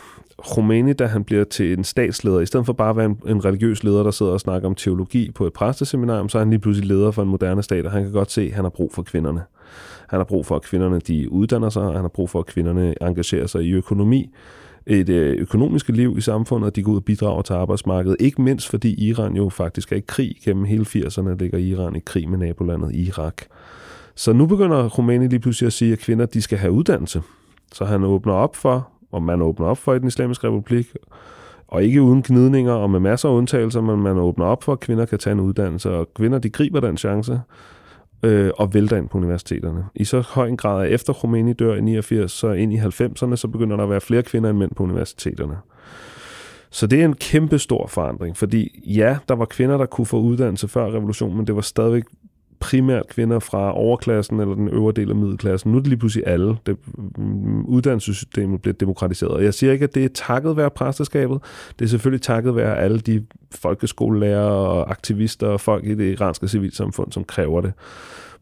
Khomeini, da han bliver til en statsleder, i stedet for bare at være en, en religiøs leder, der sidder og snakker om teologi på et præsteseminarium, så er han lige pludselig leder for en moderne stat, og han kan godt se, at han har brug for kvinderne. Han har brug for, at kvinderne de uddanner sig, og han har brug for, at kvinderne engagerer sig i økonomi, et øh, økonomiske liv i samfundet, og de går ud og bidrager til arbejdsmarkedet. Ikke mindst fordi Iran jo faktisk er i krig. Gennem hele 80'erne ligger Iran i krig med nabolandet Irak. Så nu begynder Rumænien lige pludselig at sige, at kvinder de skal have uddannelse. Så han åbner op for, og man åbner op for i den islamiske republik, og ikke uden gnidninger og med masser af undtagelser, men man åbner op for, at kvinder kan tage en uddannelse, og kvinder de griber den chance øh, og vælter ind på universiteterne. I så høj en grad, at efter Khomeini dør i 89, så ind i 90'erne, så begynder der at være flere kvinder end mænd på universiteterne. Så det er en kæmpe stor forandring, fordi ja, der var kvinder, der kunne få uddannelse før revolutionen, men det var stadigvæk primært kvinder fra overklassen eller den øvre del af middelklassen. Nu er det lige pludselig alle. Det, mm, uddannelsessystemet bliver demokratiseret. Og jeg siger ikke, at det er takket være præsteskabet. Det er selvfølgelig takket være alle de folkeskolelærer og aktivister og folk i det iranske civilsamfund, som kræver det.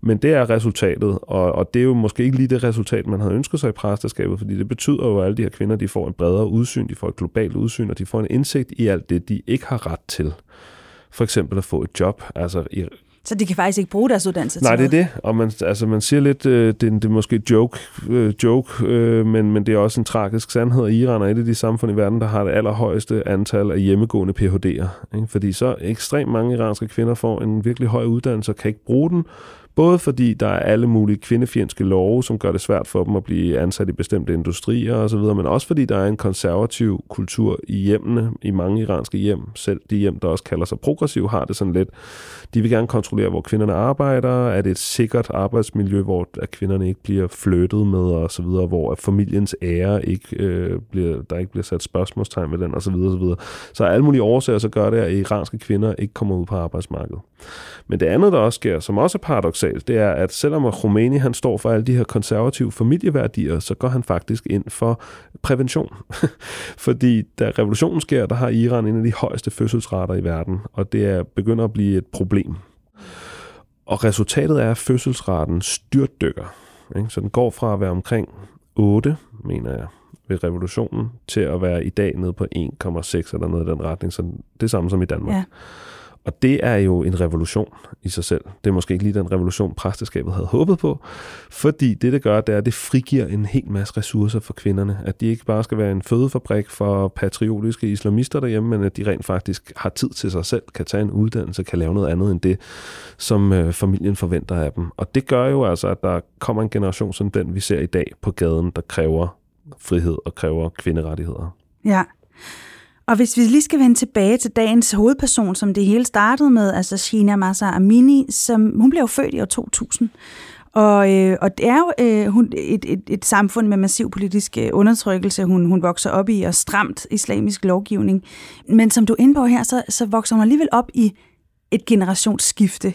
Men det er resultatet, og, og det er jo måske ikke lige det resultat, man havde ønsket sig i præsteskabet, fordi det betyder jo, at alle de her kvinder, de får en bredere udsyn, de får et globalt udsyn, og de får en indsigt i alt det, de ikke har ret til. For eksempel at få et job. Altså så de kan faktisk ikke bruge deres uddannelse Nej, til det er det. Og man, altså, man siger lidt, øh, det, det er måske joke, øh, joke øh, men, men det er også en tragisk sandhed, at Iran er et af de samfund i verden, der har det allerhøjeste antal af hjemmegående PhD'er. Ikke? Fordi så ekstremt mange iranske kvinder får en virkelig høj uddannelse og kan ikke bruge den, Både fordi der er alle mulige kvindefjendske love, som gør det svært for dem at blive ansat i bestemte industrier osv., men også fordi der er en konservativ kultur i hjemmene, i mange iranske hjem. Selv de hjem, der også kalder sig progressiv, har det sådan lidt. De vil gerne kontrollere, hvor kvinderne arbejder. Er det et sikkert arbejdsmiljø, hvor at kvinderne ikke bliver flyttet med og så videre, hvor at familiens ære ikke øh, bliver, der ikke bliver sat spørgsmålstegn ved den og så videre, og så videre. Så alle mulige årsager så gør det, at iranske kvinder ikke kommer ud på arbejdsmarkedet. Men det andet, der også sker, som også er paradoxalt, det er, at selvom Khomeini han står for alle de her konservative familieværdier, så går han faktisk ind for prævention. Fordi da revolutionen sker, der har Iran en af de højeste fødselsrater i verden, og det er begynder at blive et problem. Og resultatet er, at fødselsraten styrtdykker. Ikke? Så den går fra at være omkring 8, mener jeg, ved revolutionen, til at være i dag nede på 1,6 eller noget i den retning. Så det samme som i Danmark. Ja. Og det er jo en revolution i sig selv. Det er måske ikke lige den revolution, præsteskabet havde håbet på, fordi det, det gør, det er, at det frigiver en hel masse ressourcer for kvinderne. At de ikke bare skal være en fødefabrik for patriotiske islamister derhjemme, men at de rent faktisk har tid til sig selv, kan tage en uddannelse, kan lave noget andet end det, som øh, familien forventer af dem. Og det gør jo altså, at der kommer en generation som den, vi ser i dag på gaden, der kræver frihed og kræver kvinderettigheder. Ja, og hvis vi lige skal vende tilbage til dagens hovedperson, som det hele startede med, altså Shina Masa Amini, som hun blev født i år 2000. Og, øh, og det er jo øh, hun, et, et, et samfund med massiv politisk øh, undertrykkelse, hun, hun vokser op i, og stramt islamisk lovgivning. Men som du er inde på her, så, så vokser hun alligevel op i et generationsskifte.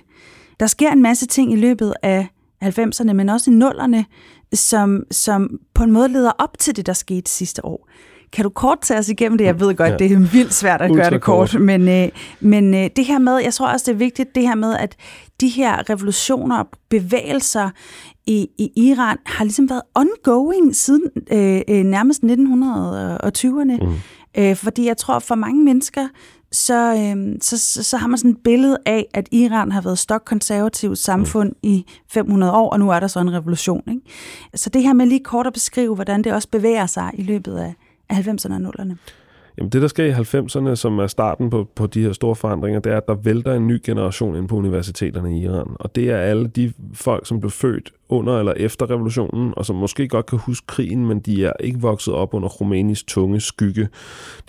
Der sker en masse ting i løbet af 90'erne, men også i nullerne, som, som på en måde leder op til det, der skete sidste år. Kan du kort tage os igennem det? Jeg ved godt, ja. det er vildt svært at Ultra gøre det kort, kort. men, øh, men øh, det her med, jeg tror også, det er vigtigt, det her med, at de her revolutioner og bevægelser i, i Iran har ligesom været ongoing siden øh, øh nærmest 1920'erne. Mm. Øh, fordi jeg tror, for mange mennesker, så, øh, så, så, så har man sådan et billede af, at Iran har været stokkonservativt samfund mm. i 500 år, og nu er der så en revolution. Ikke? Så det her med lige kort at beskrive, hvordan det også bevæger sig i løbet af, af 90'erne og 0'erne? Jamen det, der sker i 90'erne, som er starten på, på de her store forandringer, det er, at der vælter en ny generation ind på universiteterne i Iran. Og det er alle de folk, som blev født under eller efter revolutionen, og som måske godt kan huske krigen, men de er ikke vokset op under Khomeinis tunge skygge.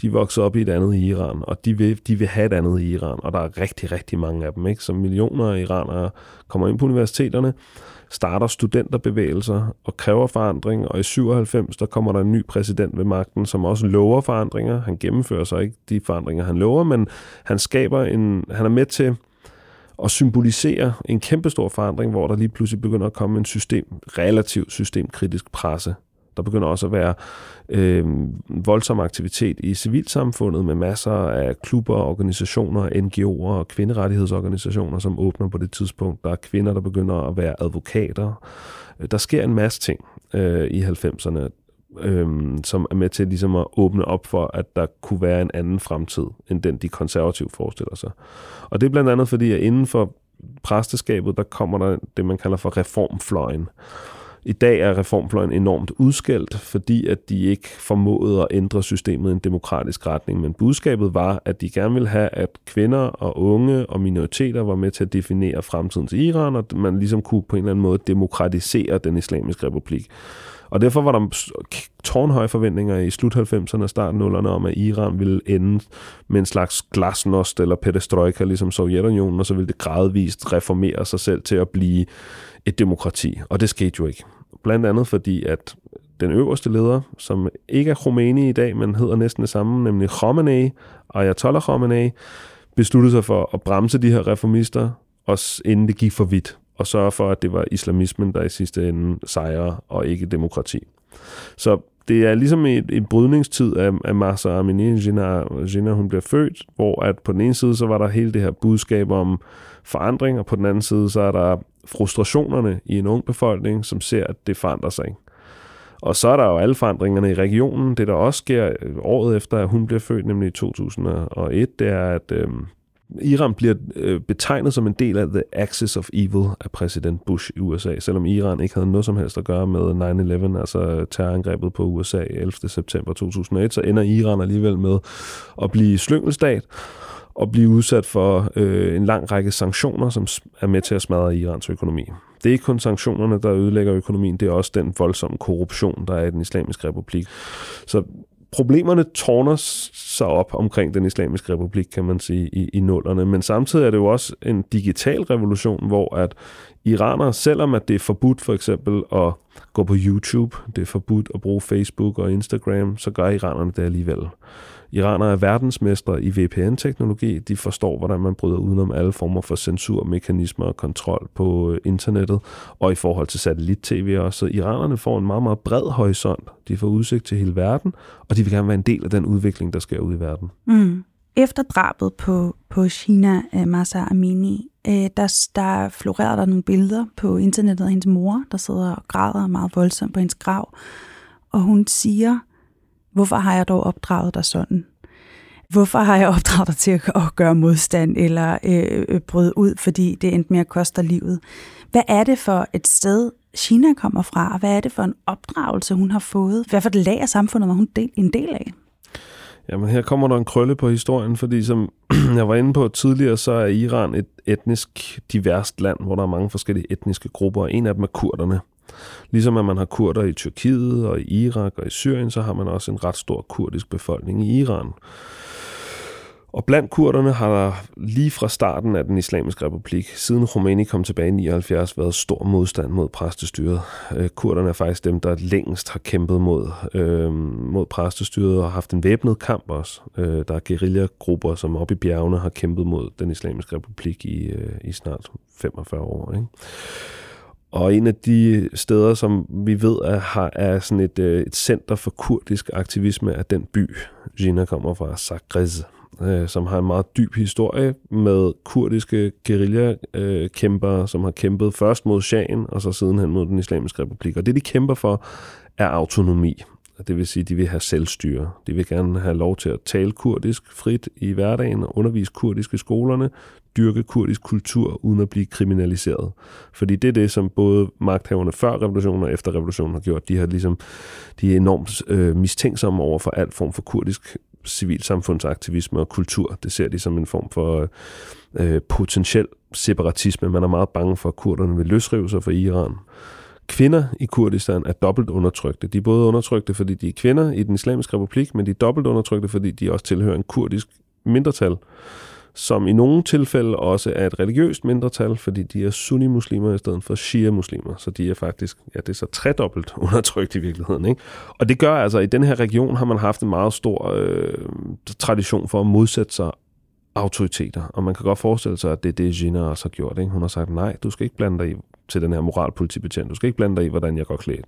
De er vokset op i et andet Iran, og de vil, de vil have et andet Iran, og der er rigtig, rigtig mange af dem. Ikke? Så millioner af iranere kommer ind på universiteterne, starter studenterbevægelser og kræver forandring, og i 97 der kommer der en ny præsident ved magten, som også lover forandringer. Han gennemfører så ikke de forandringer, han lover, men han skaber en, han er med til at symbolisere en kæmpestor forandring, hvor der lige pludselig begynder at komme en system, relativt systemkritisk presse der begynder også at være øh, voldsom aktivitet i civilsamfundet med masser af klubber, organisationer, NGO'er og kvinderettighedsorganisationer, som åbner på det tidspunkt. Der er kvinder, der begynder at være advokater. Øh, der sker en masse ting øh, i 90'erne, øh, som er med til ligesom at åbne op for, at der kunne være en anden fremtid, end den de konservative forestiller sig. Og det er blandt andet fordi, at inden for præsteskabet, der kommer der det, man kalder for reformfløjen. I dag er reformfløjen enormt udskældt, fordi at de ikke formåede at ændre systemet i en demokratisk retning. Men budskabet var, at de gerne ville have, at kvinder og unge og minoriteter var med til at definere fremtidens Iran, og man ligesom kunne på en eller anden måde demokratisere den islamiske republik. Og derfor var der tårnhøje forventninger i slut 90'erne og start 0'erne om, at Iran ville ende med en slags glasnost eller perestroika, ligesom Sovjetunionen, og så ville det gradvist reformere sig selv til at blive et demokrati. Og det skete jo ikke. Blandt andet fordi, at den øverste leder, som ikke er Khomeini i dag, men hedder næsten det samme, nemlig Khomeini, Ayatollah Khomeini, besluttede sig for at bremse de her reformister, også inden det gik for vidt, og sørge for, at det var islamismen, der i sidste ende sejrer, og ikke demokrati. Så det er ligesom et, et brydningstid af, af Masa Amini, Gina, Gina, hun bliver født, hvor at på den ene side, så var der hele det her budskab om forandring, og på den anden side, så er der frustrationerne i en ung befolkning, som ser, at det forandrer sig. Og så er der jo alle forandringerne i regionen. Det, der også sker øh, året efter, at hun bliver født, nemlig i 2001, det er, at øh, Iran bliver øh, betegnet som en del af The Axis of Evil af præsident Bush i USA, selvom Iran ikke havde noget som helst at gøre med 9-11, altså terrorangrebet på USA 11. september 2001, så ender Iran alligevel med at blive slyngelstat og blive udsat for øh, en lang række sanktioner, som er med til at smadre Irans økonomi. Det er ikke kun sanktionerne, der ødelægger økonomien, det er også den voldsomme korruption, der er i den islamiske republik. Så problemerne tårner sig op omkring den islamiske republik, kan man sige, i, i nullerne. Men samtidig er det jo også en digital revolution, hvor at iranere, selvom at det er forbudt for eksempel at gå på YouTube, det er forbudt at bruge Facebook og Instagram, så gør iranerne det alligevel. Iranere er verdensmestre i VPN-teknologi. De forstår, hvordan man bryder udenom alle former for censurmekanismer og kontrol på øh, internettet, og i forhold til satellit-tv også. Så iranerne får en meget, meget bred horisont. De får udsigt til hele verden, og de vil gerne være en del af den udvikling, der sker ude i verden. Mm. Efter drabet på, på China, uh, øh, Masa Amini, uh, der, der florerede der nogle billeder på internettet af hendes mor, der sidder og græder meget voldsomt på hendes grav. Og hun siger, Hvorfor har jeg dog opdraget dig sådan? Hvorfor har jeg opdraget dig til at gøre modstand eller øh, øh, bryde ud, fordi det endte med at koste livet? Hvad er det for et sted, China kommer fra, og hvad er det for en opdragelse, hun har fået? Hvad for et lag af samfundet var hun del, en del af? Jamen her kommer der en krølle på historien, fordi som jeg var inde på tidligere, så er Iran et etnisk diverst land, hvor der er mange forskellige etniske grupper, og en af dem er kurderne. Ligesom at man har kurder i Tyrkiet og i Irak og i Syrien, så har man også en ret stor kurdisk befolkning i Iran. Og blandt kurderne har der lige fra starten af den islamiske republik, siden Khomeini kom tilbage i 79, været stor modstand mod præstestyret. Øh, kurderne er faktisk dem, der længst har kæmpet mod, øh, mod præstestyret og har haft en væbnet kamp også. Øh, der er guerillagrupper, som oppe i bjergene har kæmpet mod den islamiske republik i, øh, i snart 45 år. Ikke? Og en af de steder, som vi ved er, har, er sådan et, øh, et center for kurdisk aktivisme, er den by, Gina kommer fra, Sakrez, øh, som har en meget dyb historie med kurdiske guerillakæmpere, øh, som har kæmpet først mod Shahen, og så sidenhen mod den islamiske republik. Og det, de kæmper for, er autonomi. Det vil sige, at de vil have selvstyre. De vil gerne have lov til at tale kurdisk frit i hverdagen og undervise kurdisk i skolerne dyrke kurdisk kultur uden at blive kriminaliseret. Fordi det er det, som både magthaverne før revolutionen og efter revolutionen har gjort. De har ligesom, de er enormt øh, mistænksomme over for alt form for kurdisk civilsamfundsaktivisme og kultur. Det ser de som en form for øh, potentiel separatisme. Man er meget bange for, at kurderne vil løsrive sig fra Iran. Kvinder i Kurdistan er dobbelt undertrykte. De er både undertrykte, fordi de er kvinder i den islamiske republik, men de er dobbelt undertrykte, fordi de også tilhører en kurdisk mindretal som i nogle tilfælde også er et religiøst mindretal, fordi de er sunni-muslimer i stedet for shia-muslimer. Så de er faktisk, ja, det er så tredobbelt undertrykt i virkeligheden. Ikke? Og det gør altså, at i den her region har man haft en meget stor øh, tradition for at modsætte sig autoriteter. Og man kan godt forestille sig, at det er det, Gina også har gjort. Ikke? Hun har sagt, nej, du skal ikke blande dig i til den her moralpolitibetjent. Du skal ikke blande dig i, hvordan jeg går klædt.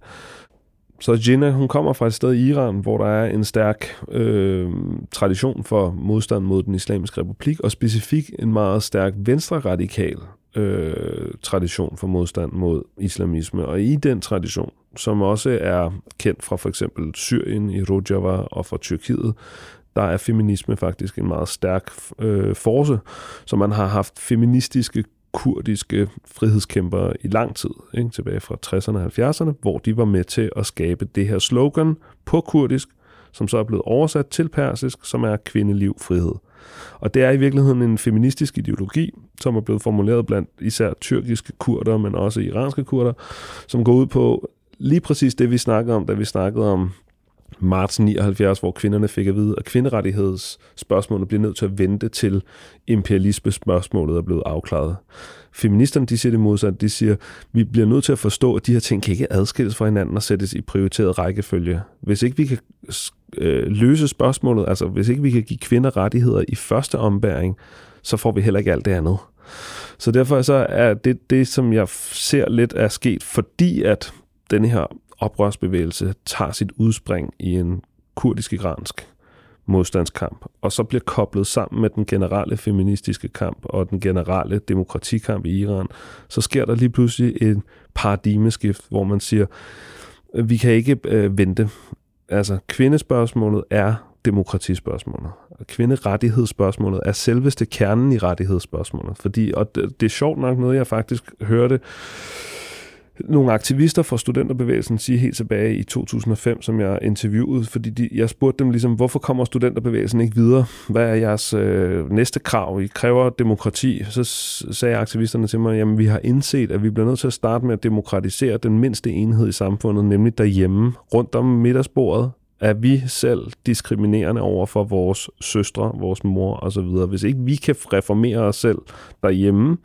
Så Jinnah, hun kommer fra et sted i Iran, hvor der er en stærk øh, tradition for modstand mod den islamiske republik, og specifikt en meget stærk venstre-radikal øh, tradition for modstand mod islamisme. Og i den tradition, som også er kendt fra for eksempel Syrien i Rojava og fra Tyrkiet, der er feminisme faktisk en meget stærk øh, force, så man har haft feministiske kurdiske frihedskæmpere i lang tid, ikke? tilbage fra 60'erne og 70'erne, hvor de var med til at skabe det her slogan på kurdisk, som så er blevet oversat til persisk, som er kvindeliv, frihed. Og det er i virkeligheden en feministisk ideologi, som er blevet formuleret blandt især tyrkiske kurder, men også iranske kurder, som går ud på lige præcis det, vi snakkede om, da vi snakkede om marts 79, hvor kvinderne fik at vide, at kvinderettighedsspørgsmålet bliver nødt til at vente til imperialisme-spørgsmålet er blevet afklaret. Feministerne, de siger det modsat. De siger, vi bliver nødt til at forstå, at de her ting kan ikke adskilles fra hinanden og sættes i prioriteret rækkefølge. Hvis ikke vi kan øh, løse spørgsmålet, altså hvis ikke vi kan give kvinder rettigheder i første ombæring, så får vi heller ikke alt det andet. Så derfor så er det det, som jeg ser lidt er sket, fordi at den her oprørsbevægelse tager sit udspring i en kurdisk-iransk modstandskamp, og så bliver koblet sammen med den generelle feministiske kamp og den generelle demokratikamp i Iran, så sker der lige pludselig et paradigmeskift, hvor man siger, vi kan ikke øh, vente. Altså, kvindespørgsmålet er demokratispørgsmålet. Kvinderettighedsspørgsmålet er selveste kernen i rettighedsspørgsmålet. Fordi, og det, det er sjovt nok noget, jeg faktisk hørte nogle aktivister fra studenterbevægelsen sige helt tilbage i 2005, som jeg interviewede, fordi de, jeg spurgte dem ligesom, hvorfor kommer studenterbevægelsen ikke videre? Hvad er jeres øh, næste krav? I kræver demokrati. Så sagde aktivisterne til mig, jamen vi har indset, at vi bliver nødt til at starte med at demokratisere den mindste enhed i samfundet, nemlig derhjemme, rundt om middagsbordet, er vi selv diskriminerende over for vores søstre, vores mor osv. Hvis ikke vi kan reformere os selv derhjemme,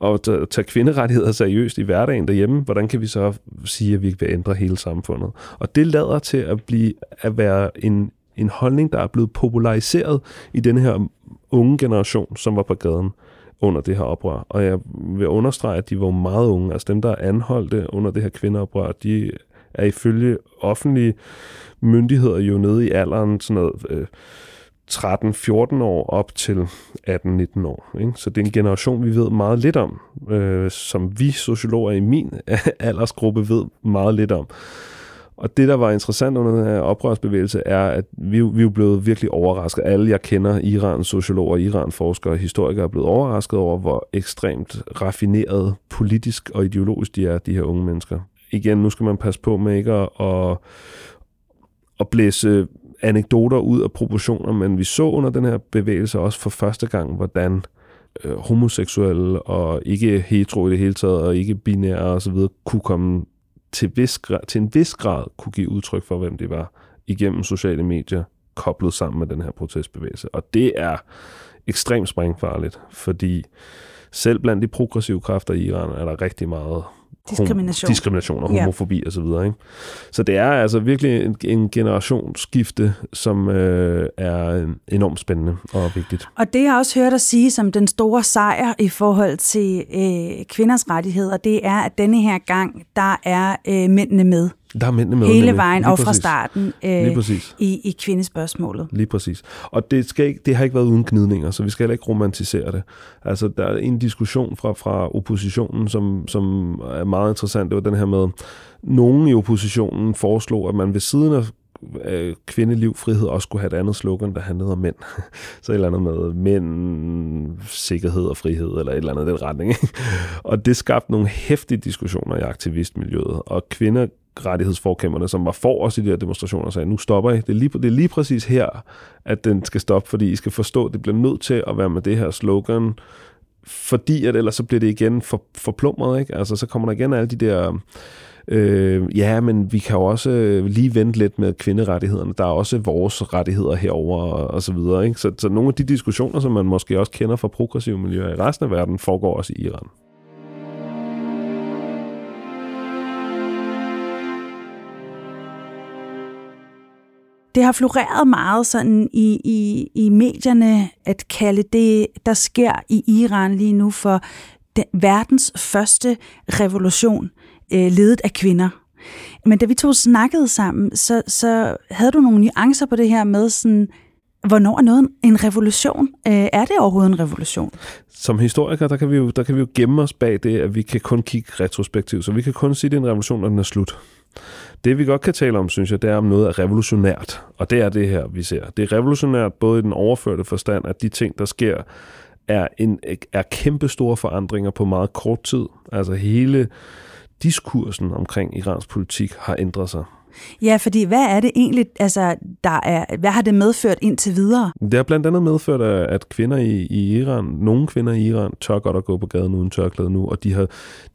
og tage kvinderettigheder seriøst i hverdagen derhjemme, hvordan kan vi så sige, at vi vil ændre hele samfundet? Og det lader til at blive at være en, en holdning, der er blevet populariseret i den her unge generation, som var på gaden under det her oprør. Og jeg vil understrege, at de var meget unge. Altså dem, der er anholdte under det her kvindeoprør, de er ifølge offentlige myndigheder jo nede i alderen sådan noget... Øh, 13-14 år op til 18-19 år. Ikke? Så det er en generation, vi ved meget lidt om, øh, som vi sociologer i min aldersgruppe ved meget lidt om. Og det, der var interessant under den her oprørsbevægelse, er, at vi, vi er blevet virkelig overrasket. Alle, jeg kender, Irans sociologer, Iran-forskere og historikere, er blevet overrasket over, hvor ekstremt raffineret politisk og ideologisk de er, de her unge mennesker. Igen, nu skal man passe på med ikke at, at, at blæse anekdoter ud af proportioner, men vi så under den her bevægelse også for første gang, hvordan øh, homoseksuelle og ikke hetero i det hele taget, og ikke binære og så videre, kunne komme til, vis til en vis grad kunne give udtryk for, hvem det var igennem sociale medier, koblet sammen med den her protestbevægelse. Og det er ekstremt springfarligt, fordi selv blandt de progressive kræfter i Iran er der rigtig meget Diskrimination. diskrimination og homofobi ja. osv. Ikke? Så det er altså virkelig en, en generationsskifte, som øh, er enormt spændende og vigtigt. Og det jeg også hørt dig sige som den store sejr i forhold til øh, kvinders rettigheder, det er, at denne her gang, der er øh, mændene med. Der er mændene med. Hele nemlig. vejen og fra starten øh, i, i kvindespørgsmålet. Lige præcis. Og det, skal ikke, det har ikke været uden gnidninger, så vi skal heller ikke romantisere det. Altså, der er en diskussion fra, fra oppositionen, som, som er meget interessant. Det var den her med, nogen i oppositionen foreslog, at man ved siden af øh, kvindeliv, frihed også skulle have et andet slogan, der handlede om mænd. Så et eller andet med mænd, sikkerhed og frihed, eller et eller andet i den retning. Ikke? Og det skabte nogle hæftige diskussioner i aktivistmiljøet, og kvinder rettighedsforkæmperne, som var for os i de her demonstrationer, sagde, nu stopper I. Det er, lige, det er lige præcis her, at den skal stoppe, fordi I skal forstå, at det bliver nødt til at være med det her slogan, fordi at ellers så bliver det igen for, forplumret, ikke? Altså, så kommer der igen alle de der... Øh, ja, men vi kan jo også lige vente lidt med kvinderettighederne. Der er også vores rettigheder herover og, og så videre. Ikke? Så, så nogle af de diskussioner, som man måske også kender fra progressive miljøer i resten af verden, foregår også i Iran. Det har floreret meget sådan i, i, i medierne at kalde det, der sker i Iran lige nu for den, verdens første revolution, øh, ledet af kvinder. Men da vi to snakkede sammen, så, så havde du nogle nuancer på det her med sådan, hvornår er noget en revolution? Øh, er det overhovedet en revolution? Som historiker, der kan, vi jo, der kan vi jo gemme os bag det, at vi kan kun kigge retrospektivt, så vi kan kun sige, at det er en revolution, når den er slut. Det vi godt kan tale om, synes jeg, det er om noget er revolutionært. Og det er det her, vi ser. Det er revolutionært både i den overførte forstand, at de ting, der sker, er, en, er kæmpe store forandringer på meget kort tid. Altså hele diskursen omkring Irans politik har ændret sig. Ja, fordi hvad er det egentlig, altså, der er, hvad har det medført indtil videre? Det har blandt andet medført, at kvinder i, i Iran, nogle kvinder i Iran, tør godt at gå på gaden uden tørklæde nu, og de har,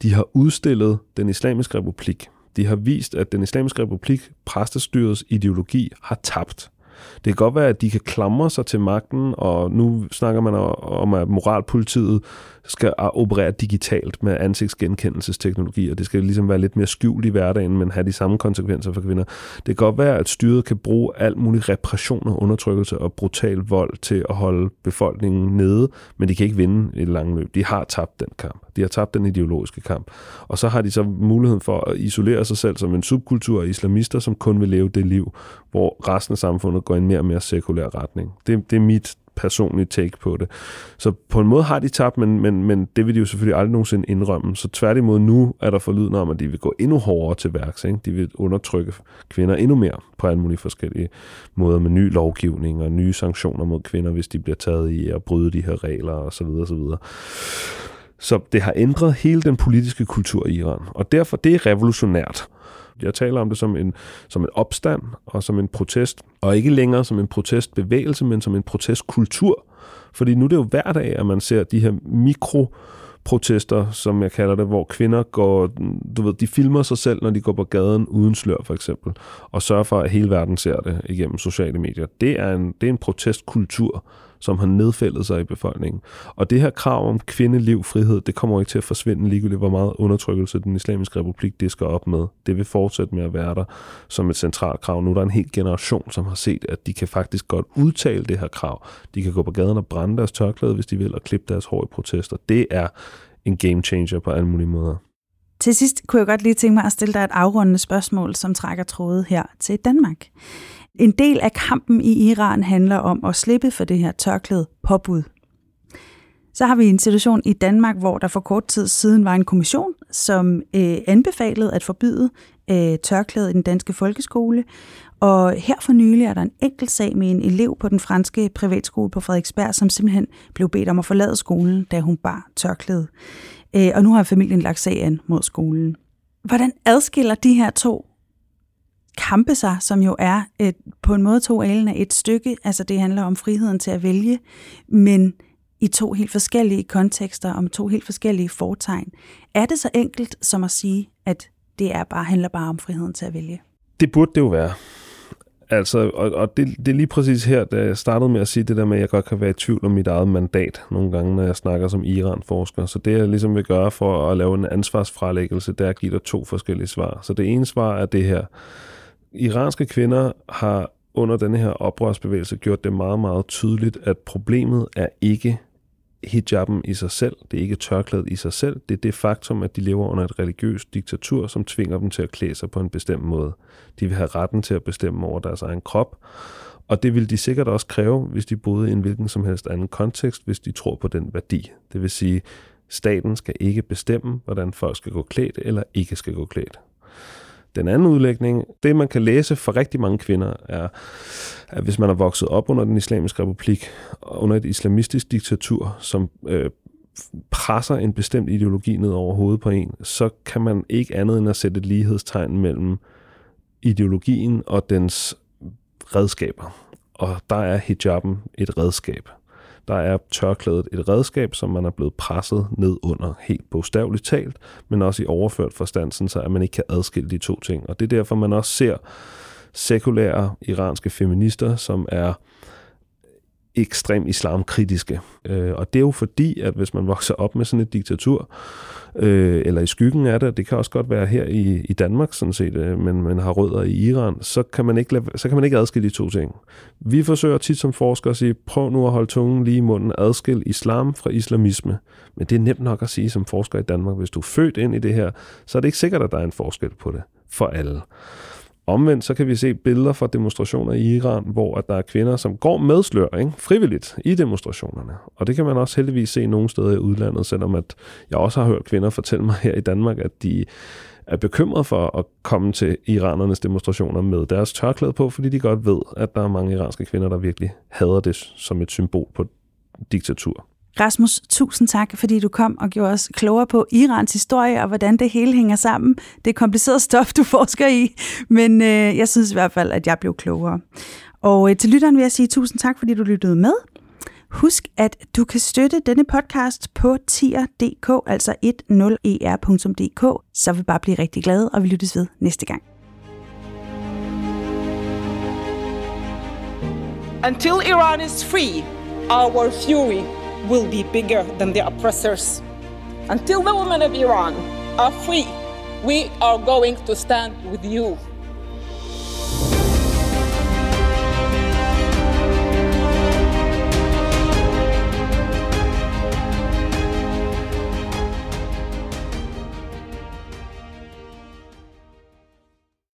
de har udstillet den islamiske republik de har vist, at den islamiske republik, præstestyrets ideologi, har tabt. Det kan godt være, at de kan klamre sig til magten, og nu snakker man om, at moralpolitiet skal operere digitalt med ansigtsgenkendelsesteknologi, og det skal ligesom være lidt mere skjult i hverdagen, men have de samme konsekvenser for kvinder. Det kan godt være, at styret kan bruge alt muligt repression og undertrykkelse og brutal vold til at holde befolkningen nede, men de kan ikke vinde i det lange løb. De har tabt den kamp. De har tabt den ideologiske kamp. Og så har de så muligheden for at isolere sig selv som en subkultur af islamister, som kun vil leve det liv, hvor resten af samfundet går i en mere og mere sekulær retning. Det, det er mit personlige take på det. Så på en måde har de tabt, men, men, men det vil de jo selvfølgelig aldrig nogensinde indrømme. Så tværtimod nu er der forlydende om, at de vil gå endnu hårdere til værks. Ikke? De vil undertrykke kvinder endnu mere på alle mulige forskellige måder med ny lovgivning og nye sanktioner mod kvinder, hvis de bliver taget i at bryde de her regler osv. osv. Så det har ændret hele den politiske kultur i Iran, og derfor det er revolutionært. Jeg taler om det som en, som en opstand og som en protest, og ikke længere som en protestbevægelse, men som en protestkultur. Fordi nu er det jo hver dag, at man ser de her mikro protester, som jeg kalder det, hvor kvinder går, du ved, de filmer sig selv, når de går på gaden uden slør, for eksempel, og sørger for, at hele verden ser det igennem sociale medier. Det er en, det er en protestkultur, som har nedfældet sig i befolkningen. Og det her krav om kvindeliv, frihed, det kommer ikke til at forsvinde ligegyldigt, hvor meget undertrykkelse den islamiske republik det skal op med. Det vil fortsætte med at være der som et centralt krav. Nu er der en hel generation, som har set, at de kan faktisk godt udtale det her krav. De kan gå på gaden og brænde deres tørklæde, hvis de vil, og klippe deres hår i protester. Det er en game changer på alle mulige måder. Til sidst kunne jeg godt lige tænke mig at stille dig et afrundende spørgsmål, som trækker trådet her til Danmark. En del af kampen i Iran handler om at slippe for det her tørklæde påbud. Så har vi en situation i Danmark, hvor der for kort tid siden var en kommission, som øh, anbefalede at forbyde øh, tørklæde i den danske folkeskole. Og her for nylig er der en enkelt sag med en elev på den franske privatskole på Frederiksberg, som simpelthen blev bedt om at forlade skolen, da hun bar tørklæde. Øh, og nu har familien lagt sag an mod skolen. Hvordan adskiller de her to kampe sig, som jo er et, på en måde to alen af et stykke. Altså det handler om friheden til at vælge, men i to helt forskellige kontekster, om to helt forskellige fortegn. Er det så enkelt som at sige, at det er bare, handler bare om friheden til at vælge? Det burde det jo være. Altså, og, og det, det er lige præcis her, da jeg startede med at sige det der med, at jeg godt kan være i tvivl om mit eget mandat nogle gange, når jeg snakker som Iran-forsker. Så det, jeg ligesom vil gøre for at lave en ansvarsfralæggelse, det er at give dig to forskellige svar. Så det ene svar er det her iranske kvinder har under denne her oprørsbevægelse gjort det meget, meget tydeligt, at problemet er ikke hijaben i sig selv, det er ikke tørklædet i sig selv, det er det faktum, at de lever under et religiøst diktatur, som tvinger dem til at klæde sig på en bestemt måde. De vil have retten til at bestemme over deres egen krop, og det vil de sikkert også kræve, hvis de boede i en hvilken som helst anden kontekst, hvis de tror på den værdi. Det vil sige, staten skal ikke bestemme, hvordan folk skal gå klædt eller ikke skal gå klædt. Den anden udlægning, det man kan læse for rigtig mange kvinder, er, at hvis man er vokset op under den islamiske republik, under et islamistisk diktatur, som øh, presser en bestemt ideologi ned over hovedet på en, så kan man ikke andet end at sætte et lighedstegn mellem ideologien og dens redskaber. Og der er hijaben et redskab der er tørklædet et redskab, som man er blevet presset ned under helt bogstaveligt talt, men også i overført forstand, så at man ikke kan adskille de to ting. Og det er derfor, man også ser sekulære iranske feminister, som er ekstrem islamkritiske. Øh, og det er jo fordi, at hvis man vokser op med sådan et diktatur, øh, eller i skyggen af det, det kan også godt være her i, i Danmark sådan set, øh, men man har rødder i Iran, så kan, man ikke lade, så kan man ikke adskille de to ting. Vi forsøger tit som forskere at sige, prøv nu at holde tungen lige i munden, adskil islam fra islamisme. Men det er nemt nok at sige som forsker i Danmark, hvis du er født ind i det her, så er det ikke sikkert, at der er en forskel på det for alle. Omvendt så kan vi se billeder fra demonstrationer i Iran, hvor at der er kvinder, som går med slør ikke? frivilligt i demonstrationerne. Og det kan man også heldigvis se nogle steder i udlandet, selvom at jeg også har hørt kvinder fortælle mig her i Danmark, at de er bekymret for at komme til iranernes demonstrationer med deres tørklæde på, fordi de godt ved, at der er mange iranske kvinder, der virkelig hader det som et symbol på diktatur. Rasmus, tusind tak, fordi du kom og gjorde os klogere på Irans historie og hvordan det hele hænger sammen. Det er kompliceret stof, du forsker i, men øh, jeg synes i hvert fald, at jeg blev klogere. Og øh, til lytteren vil jeg sige tusind tak, fordi du lyttede med. Husk, at du kan støtte denne podcast på tier.dk, altså 10er.dk. E så vil vi bare blive rigtig glade, og vi lyttes ved næste gang. Until Iran is free, our fury will be bigger than the oppressors. Until the women of Iran are free, we are going to stand with you.